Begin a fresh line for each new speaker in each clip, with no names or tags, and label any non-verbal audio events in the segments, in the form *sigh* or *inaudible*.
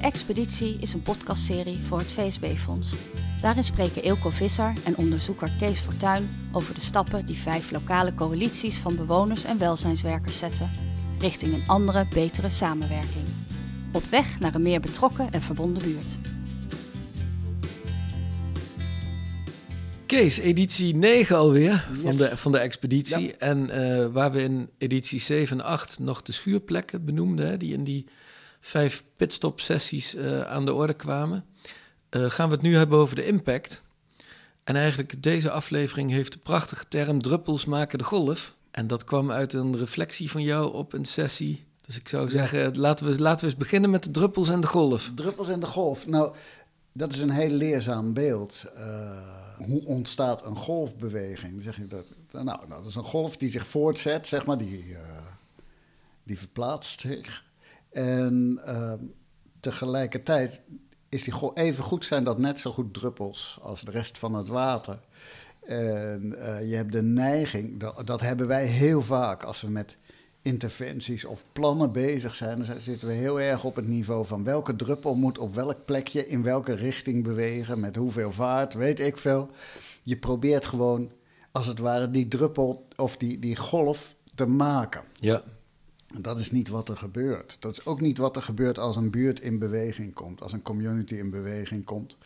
Expeditie is een podcastserie voor het VSB-fonds. Daarin spreken Eelco Visser en onderzoeker Kees Fortuyn over de stappen die vijf lokale coalities van bewoners en welzijnswerkers zetten richting een andere, betere samenwerking. Op weg naar een meer betrokken en verbonden buurt.
Kees, editie 9 alweer van, de, van de expeditie.
Ja.
En eh, waar we in editie 7 en 8 nog de schuurplekken benoemden, hè, die in die vijf pitstop-sessies eh, aan de orde kwamen, eh, gaan we het nu hebben over de impact. En eigenlijk deze aflevering heeft de prachtige term druppels maken de golf. En dat kwam uit een reflectie van jou op een sessie. Dus ik zou zeggen, laten, we, laten we eens beginnen met de druppels en de golf.
Druppels en de golf. Nou, dat is een heel leerzaam beeld. Eh, hoe ontstaat een golfbeweging? Zeg je dat, nou, nou, dat is een golf die zich voortzet, zeg maar, die, die verplaatst zich. En eh, tegelijkertijd is die even goed zijn dat net zo goed druppels als de rest van het water. En eh, je hebt de neiging, dat, dat hebben wij heel vaak als we met interventies of plannen bezig zijn, dan zitten we heel erg op het niveau van welke druppel moet op welk plekje in welke richting bewegen, met hoeveel vaart, weet ik veel. Je probeert gewoon, als het ware, die druppel of die, die golf te maken.
Ja,
Dat is niet wat er gebeurt. Dat is ook niet wat er gebeurt als een buurt in beweging komt, als een community in beweging komt.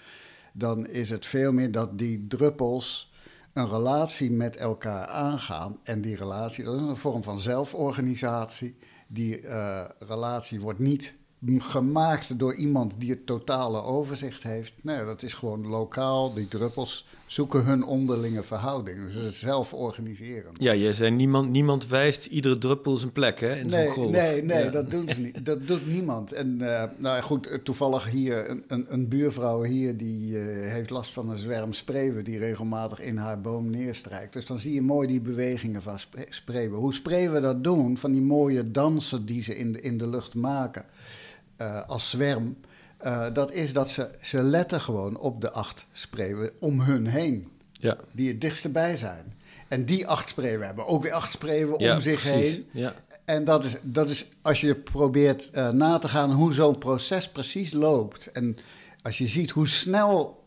Dan is het veel meer dat die druppels een relatie met elkaar aangaan. En die relatie, dat is een vorm van zelforganisatie. Die eh, relatie wordt niet gemaakt door iemand die het totale overzicht heeft. Nee, dat is gewoon lokaal. Die druppels zoeken hun onderlinge verhouding. Dus het is zelf organiseren.
ja je zei niemand, niemand wijst iedere druppel zijn plek hè, in
Nee,
zo'n golf.
nee, nee,
Ja.
dat doen ze niet. Dat doet niemand. En eh, nou goed, toevallig hier een, een, een buurvrouw hier die eh, heeft last van een zwerm spreeuwen die regelmatig in haar boom neerstrijkt. Dus dan zie je mooi die bewegingen van spre- spreeuwen. Hoe spreeuwen dat doen, van die mooie dansen die ze in de, in de lucht maken eh, als zwerm, eh, dat is dat ze, ze letten gewoon op de acht spreeuwen om hun heen
Ja.
die het dichtste bij zijn. En die acht spreeuwen hebben ook weer acht spreeuwen
Ja,
om zich
precies.
heen.
Ja.
En dat is, dat is als je probeert eh, na te gaan hoe zo'n proces precies loopt. En als je ziet hoe snel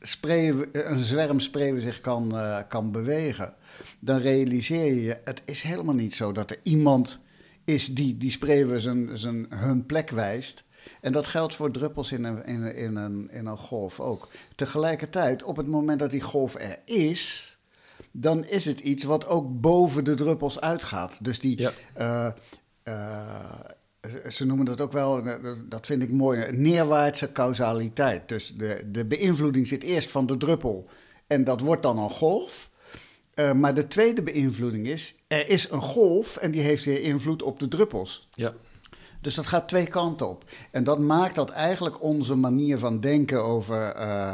spreeuwen, een zwerm spreeuwen zich kan, kan bewegen, dan realiseer je, het is helemaal niet zo dat er iemand is die die spreeuwen zijn, zijn, hun plek wijst. En dat geldt voor druppels in een, in, een- in, een, in een golf ook. Tegelijkertijd, op het moment dat die golf er is, dan is het iets wat ook boven de druppels uitgaat. Dus die,
Ja.
eh, eh, ze noemen dat ook wel, dat- vind ik mooi, neerwaartse causaliteit. Dus de, de beïnvloeding zit eerst van de druppel en dat wordt dan een golf. Eh, maar de tweede beïnvloeding is, er is een golf en die heeft weer invloed op de druppels.
Ja.
Dus dat gaat twee kanten op. En dat maakt dat eigenlijk onze manier van denken over eh,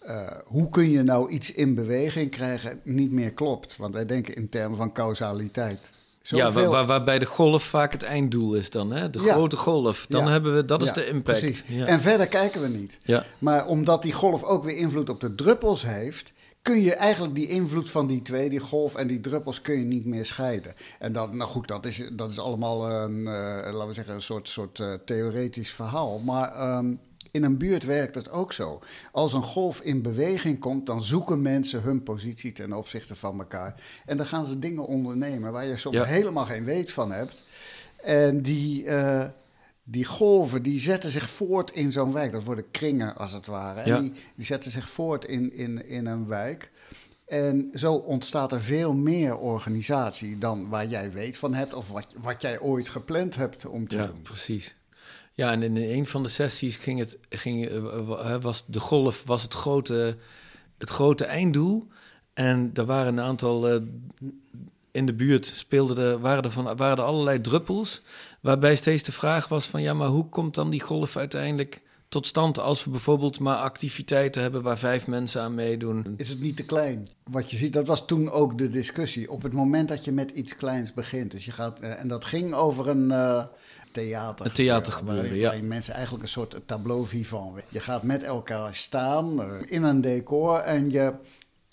eh, hoe kun je nou iets in beweging krijgen niet meer klopt. Want wij denken in termen van causaliteit.
Ja, waar, waarbij de golf vaak het einddoel is dan, hè? De
Ja.
grote golf. Dan
Ja.
hebben we, dat is
Ja,
de impact.
Precies. En verder kijken we niet.
ja.
Maar omdat die golf ook weer invloed op de druppels heeft, kun je eigenlijk die invloed van die twee, die golf en die druppels, kun je niet meer scheiden. En dat, nou goed, dat is, dat is allemaal een, eh, laten we zeggen, een soort, soort eh, theoretisch verhaal. Maar ehm, in een buurt werkt het ook zo. Als een golf in beweging komt, dan zoeken mensen hun positie ten opzichte van elkaar. En dan gaan ze dingen ondernemen waar je soms
Ja.
helemaal geen weet van hebt. En die, eh, die golven die zetten zich voort in zo'n wijk. Dat worden kringen als het ware.
Ja.
En die, die zetten zich voort in, in, in een wijk. En zo ontstaat er veel meer organisatie dan waar jij weet van hebt... of wat, wat jij ooit gepland hebt om te
ja,
doen.
precies. Ja, en in een van de sessies ging het, ging, eh, wa- was de golf was het grote, het grote einddoel. En er waren een aantal eh, in de buurt speelden er, waren, er van, waren er allerlei druppels. Waarbij steeds de vraag was van ja, maar hoe komt dan die golf uiteindelijk tot stand als we bijvoorbeeld maar activiteiten hebben waar vijf mensen aan meedoen?
Is het niet te klein? Wat je ziet, dat was toen ook de discussie. Op het moment dat je met iets kleins begint. Dus je gaat, eh, en dat ging over een eh, theater.
Een theatergebeuren,
waarin,
ja.
waarin mensen eigenlijk een soort tableau vivant. Je gaat met elkaar staan eh, in een decor en, je,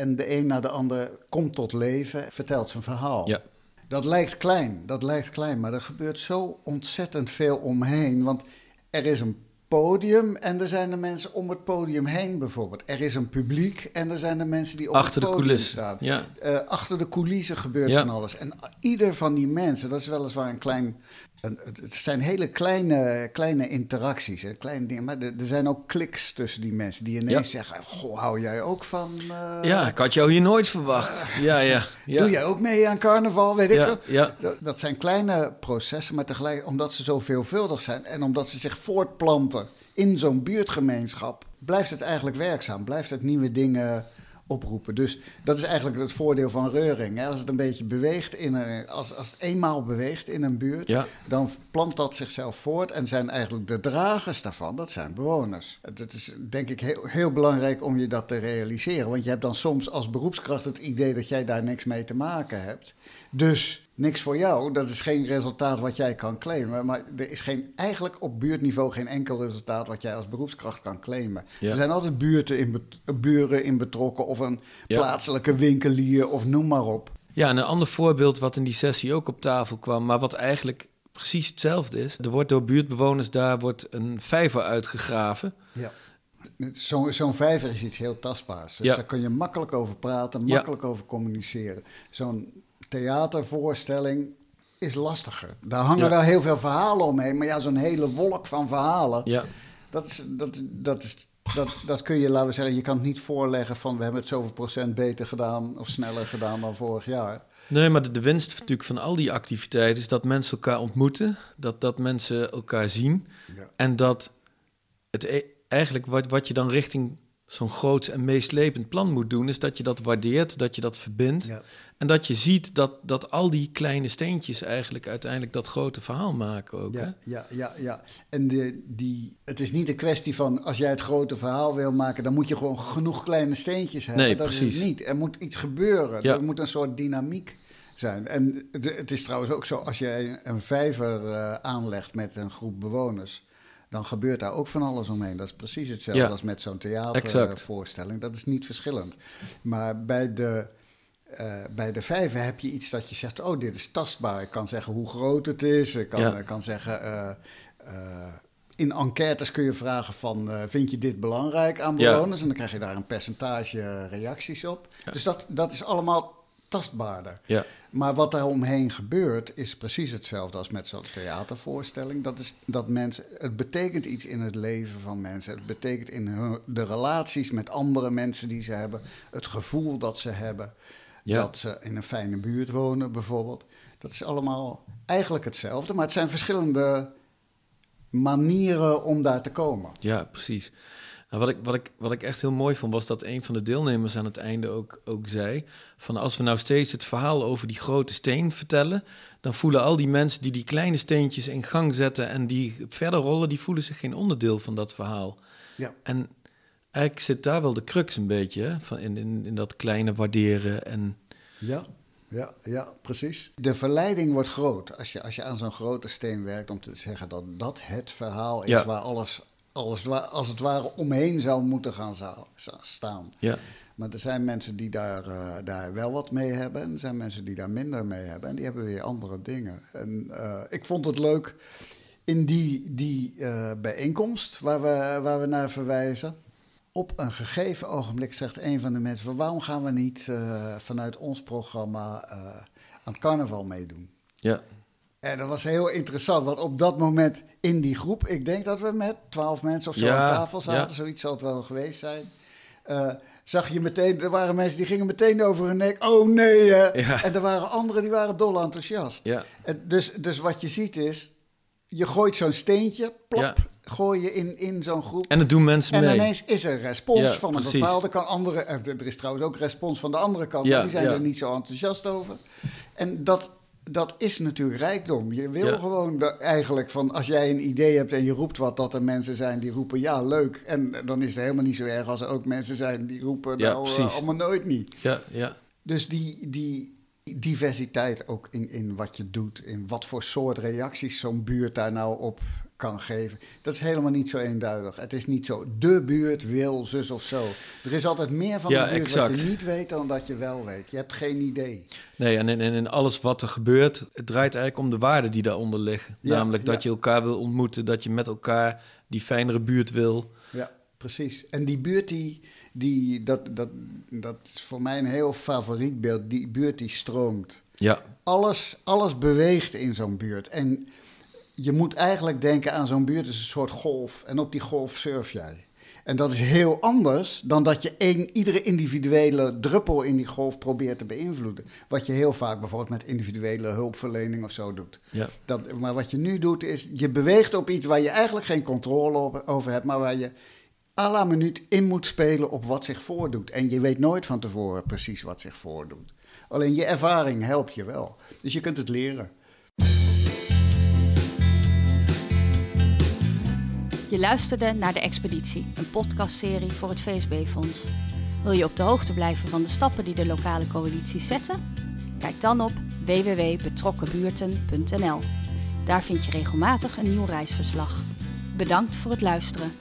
en de een na de ander komt tot leven, vertelt zijn verhaal.
Ja.
Dat lijkt klein, dat lijkt klein, maar er gebeurt zo ontzettend veel omheen. Want er is een podium en er zijn de mensen om het podium heen bijvoorbeeld. Er is een publiek en er zijn de mensen die op
Achter
het
de
podium staan.
ja.
Eh, achter de coulissen gebeurt
Ja.
van alles. En ieder van die mensen, dat is weliswaar een klein... Een, het zijn hele kleine, kleine interacties, hè, kleine dingen. Maar er, er zijn ook kliks tussen die mensen die ineens zeggen... Goh, hou jij ook van... eh,
Ja, ik had jou hier nooit verwacht. Ja, ja. *laughs* ja.
Doe jij ook mee aan carnaval, weet ik veel?
ja.
Dat, dat zijn kleine processen, maar tegelijk omdat ze zo veelvuldig zijn... en omdat ze zich voortplanten in zo'n buurtgemeenschap... blijft het eigenlijk werkzaam, blijft het nieuwe dingen oproepen. Dus dat is eigenlijk het voordeel van reuring. Hè? Als het een beetje beweegt, in een, als, als het eenmaal beweegt in een buurt...
Ja.
dan plant dat zichzelf voort en zijn eigenlijk de dragers daarvan, dat zijn bewoners. Het is denk ik heel, heel belangrijk om je dat te realiseren. Want je hebt dan soms als beroepskracht het idee dat jij daar niks mee te maken hebt. Dus niks voor jou, dat is geen resultaat wat jij kan claimen. Maar er is geen, eigenlijk op buurtniveau geen enkel resultaat wat jij als beroepskracht kan claimen.
Ja.
Er zijn altijd buurten in buren in betrokken of een
Ja.
plaatselijke winkelier of noem maar op.
Ja, en een ander voorbeeld wat in die sessie ook op tafel kwam, maar wat eigenlijk precies hetzelfde is. Er wordt door buurtbewoners daar wordt een vijver uitgegraven.
Ja. Zo'n zo'n vijver is iets heel tastbaars. Dus
Ja.
daar kun je makkelijk over praten, makkelijk over communiceren. Zo'n theatervoorstelling is lastiger. Daar hangen
Ja.
wel heel veel verhalen omheen. Maar ja, zo'n hele wolk van verhalen.
Ja,
Dat, is, dat, dat, is, dat, dat kun je, laten we zeggen, je kan het niet voorleggen van... we hebben het zoveel procent beter gedaan of sneller gedaan dan vorig jaar.
nee, maar de, de winst natuurlijk van al die activiteiten is dat mensen elkaar ontmoeten, dat, dat mensen elkaar zien
Ja.
en dat het e- eigenlijk wat, wat je dan richting zo'n groot en meeslepend plan moet doen, is dat je dat waardeert, dat je dat verbindt
Ja.
en dat je ziet dat, dat al die kleine steentjes eigenlijk uiteindelijk dat grote verhaal maken ook. Hè?
Ja, ja, ja, ja. En de, die, het is niet een kwestie van als jij het grote verhaal wil maken, dan moet je gewoon genoeg kleine steentjes hebben.
Nee,
dat is
precies.
het niet. Er moet iets gebeuren.
Ja.
Er moet een soort dynamiek zijn. En het, het is trouwens ook zo, als jij een vijver eh, aanlegt met een groep bewoners, dan gebeurt daar ook van alles omheen. Dat is precies hetzelfde
Ja.
als met zo'n theatervoorstelling. Dat is niet verschillend. Maar bij de, eh, bij de vijver heb je iets dat je zegt: Oh, dit is tastbaar. Ik kan zeggen hoe groot het is. Ik kan,
Ja.
ik kan zeggen. eh, eh, in enquêtes kun je vragen van, eh, vind je dit belangrijk aan
Ja.
bewoners? En dan krijg je daar een percentage reacties op. Dus dat, dat is allemaal tastbaarder.
Ja.
Maar wat daar omheen gebeurt, is precies hetzelfde als met zo'n theatervoorstelling. Dat is dat mensen, het betekent iets in het leven van mensen. Het betekent in hun, de relaties met andere mensen die ze hebben. Het gevoel dat ze hebben.
Ja.
Dat ze in een fijne buurt wonen, bijvoorbeeld. Dat is allemaal eigenlijk hetzelfde. Maar het zijn verschillende manieren om daar te komen.
Ja, precies. Nou, wat, ik, wat, ik, wat ik echt heel mooi vond, was dat een van de deelnemers aan het einde ook, ook zei: van als we nou steeds het verhaal over die grote steen vertellen, dan voelen al die mensen die die kleine steentjes in gang zetten en die verder rollen, die voelen zich geen onderdeel van dat verhaal.
Ja.
En eigenlijk zit daar wel de crux een beetje, hè, van in, in, in dat kleine waarderen en
Ja, ja, ja, precies. De verleiding wordt groot als je, als je aan zo'n grote steen werkt om te zeggen dat dat het verhaal is
Ja.
waar alles, alles als het ware omheen zou moeten gaan staan.
ja,
Maar er zijn mensen die daar, eh, daar wel wat mee hebben en er zijn mensen die daar minder mee hebben en die hebben weer andere dingen. En eh, ik vond het leuk in die, die eh, bijeenkomst waar we, waar we naar verwijzen. Op een gegeven ogenblik zegt een van de mensen: waarom gaan we niet vanuit ons programma aan het carnaval meedoen?
ja,
En dat was heel interessant, want op dat moment in die groep, ik denk dat we met twaalf mensen of zo
Ja,
aan tafel zaten,
ja.
zoiets zal het wel geweest zijn. eh, zag je meteen, er waren mensen die gingen meteen over hun nek, oh nee. eh.
Ja.
En er waren anderen die waren dol enthousiast.
ja,
En dus, dus wat je ziet is, je gooit zo'n steentje, plop,
Ja.
gooi je in, in zo'n groep.
en dat doen mensen
En
mee.
ineens is er respons van een
precies.
bepaalde kant. Andere, er is trouwens ook respons van de andere kant, maar die zijn er niet zo enthousiast over. En dat, dat is natuurlijk rijkdom. Je wil
Ja.
gewoon de- eigenlijk van als jij een idee hebt en je roept wat, dat er mensen zijn die roepen ja, leuk. En dan is het helemaal niet zo erg als er ook mensen zijn die roepen
Ja,
nou eh, allemaal nooit niet.
Ja, ja,
Dus die, die diversiteit ook in, in wat je doet, in wat voor soort reacties zo'n buurt daar nou op kan geven. Dat is helemaal niet zo eenduidig. Het is niet zo, de buurt wil zus of zo. Er is altijd meer van
Ja,
de buurt
exact.
wat je niet weet dan dat je wel weet. Je hebt geen idee.
Nee, en in, en alles wat er gebeurt, het draait eigenlijk om de waarden die daaronder liggen.
Ja,
Namelijk dat
ja.
je elkaar wil ontmoeten, dat je met elkaar die fijnere buurt wil.
Ja, precies. En die buurt, die, die, dat, dat, dat is voor mij een heel favoriet beeld. Die buurt die stroomt.
Ja,
Alles, alles beweegt in zo'n buurt. En je moet eigenlijk denken aan zo'n buurt als een soort golf. En op die golf surf jij. En dat is heel anders dan dat je één, iedere individuele druppel in die golf probeert te beïnvloeden. Wat je heel vaak bijvoorbeeld met individuele hulpverlening of zo doet.
ja.
Dat, maar wat je nu doet is, je beweegt op iets waar je eigenlijk geen controle op, over hebt, maar waar je à la minuut in moet spelen op wat zich voordoet. En je weet nooit van tevoren precies wat zich voordoet. Alleen je ervaring helpt je wel. Dus je kunt het leren.
Je luisterde naar De Expeditie, een podcastserie voor het VSB-fonds. Wil je op de hoogte blijven van de stappen die de lokale coalities zetten? Kijk dan op www.betrokkenbuurten.nl. Daar vind je regelmatig een nieuw reisverslag. Bedankt voor het luisteren.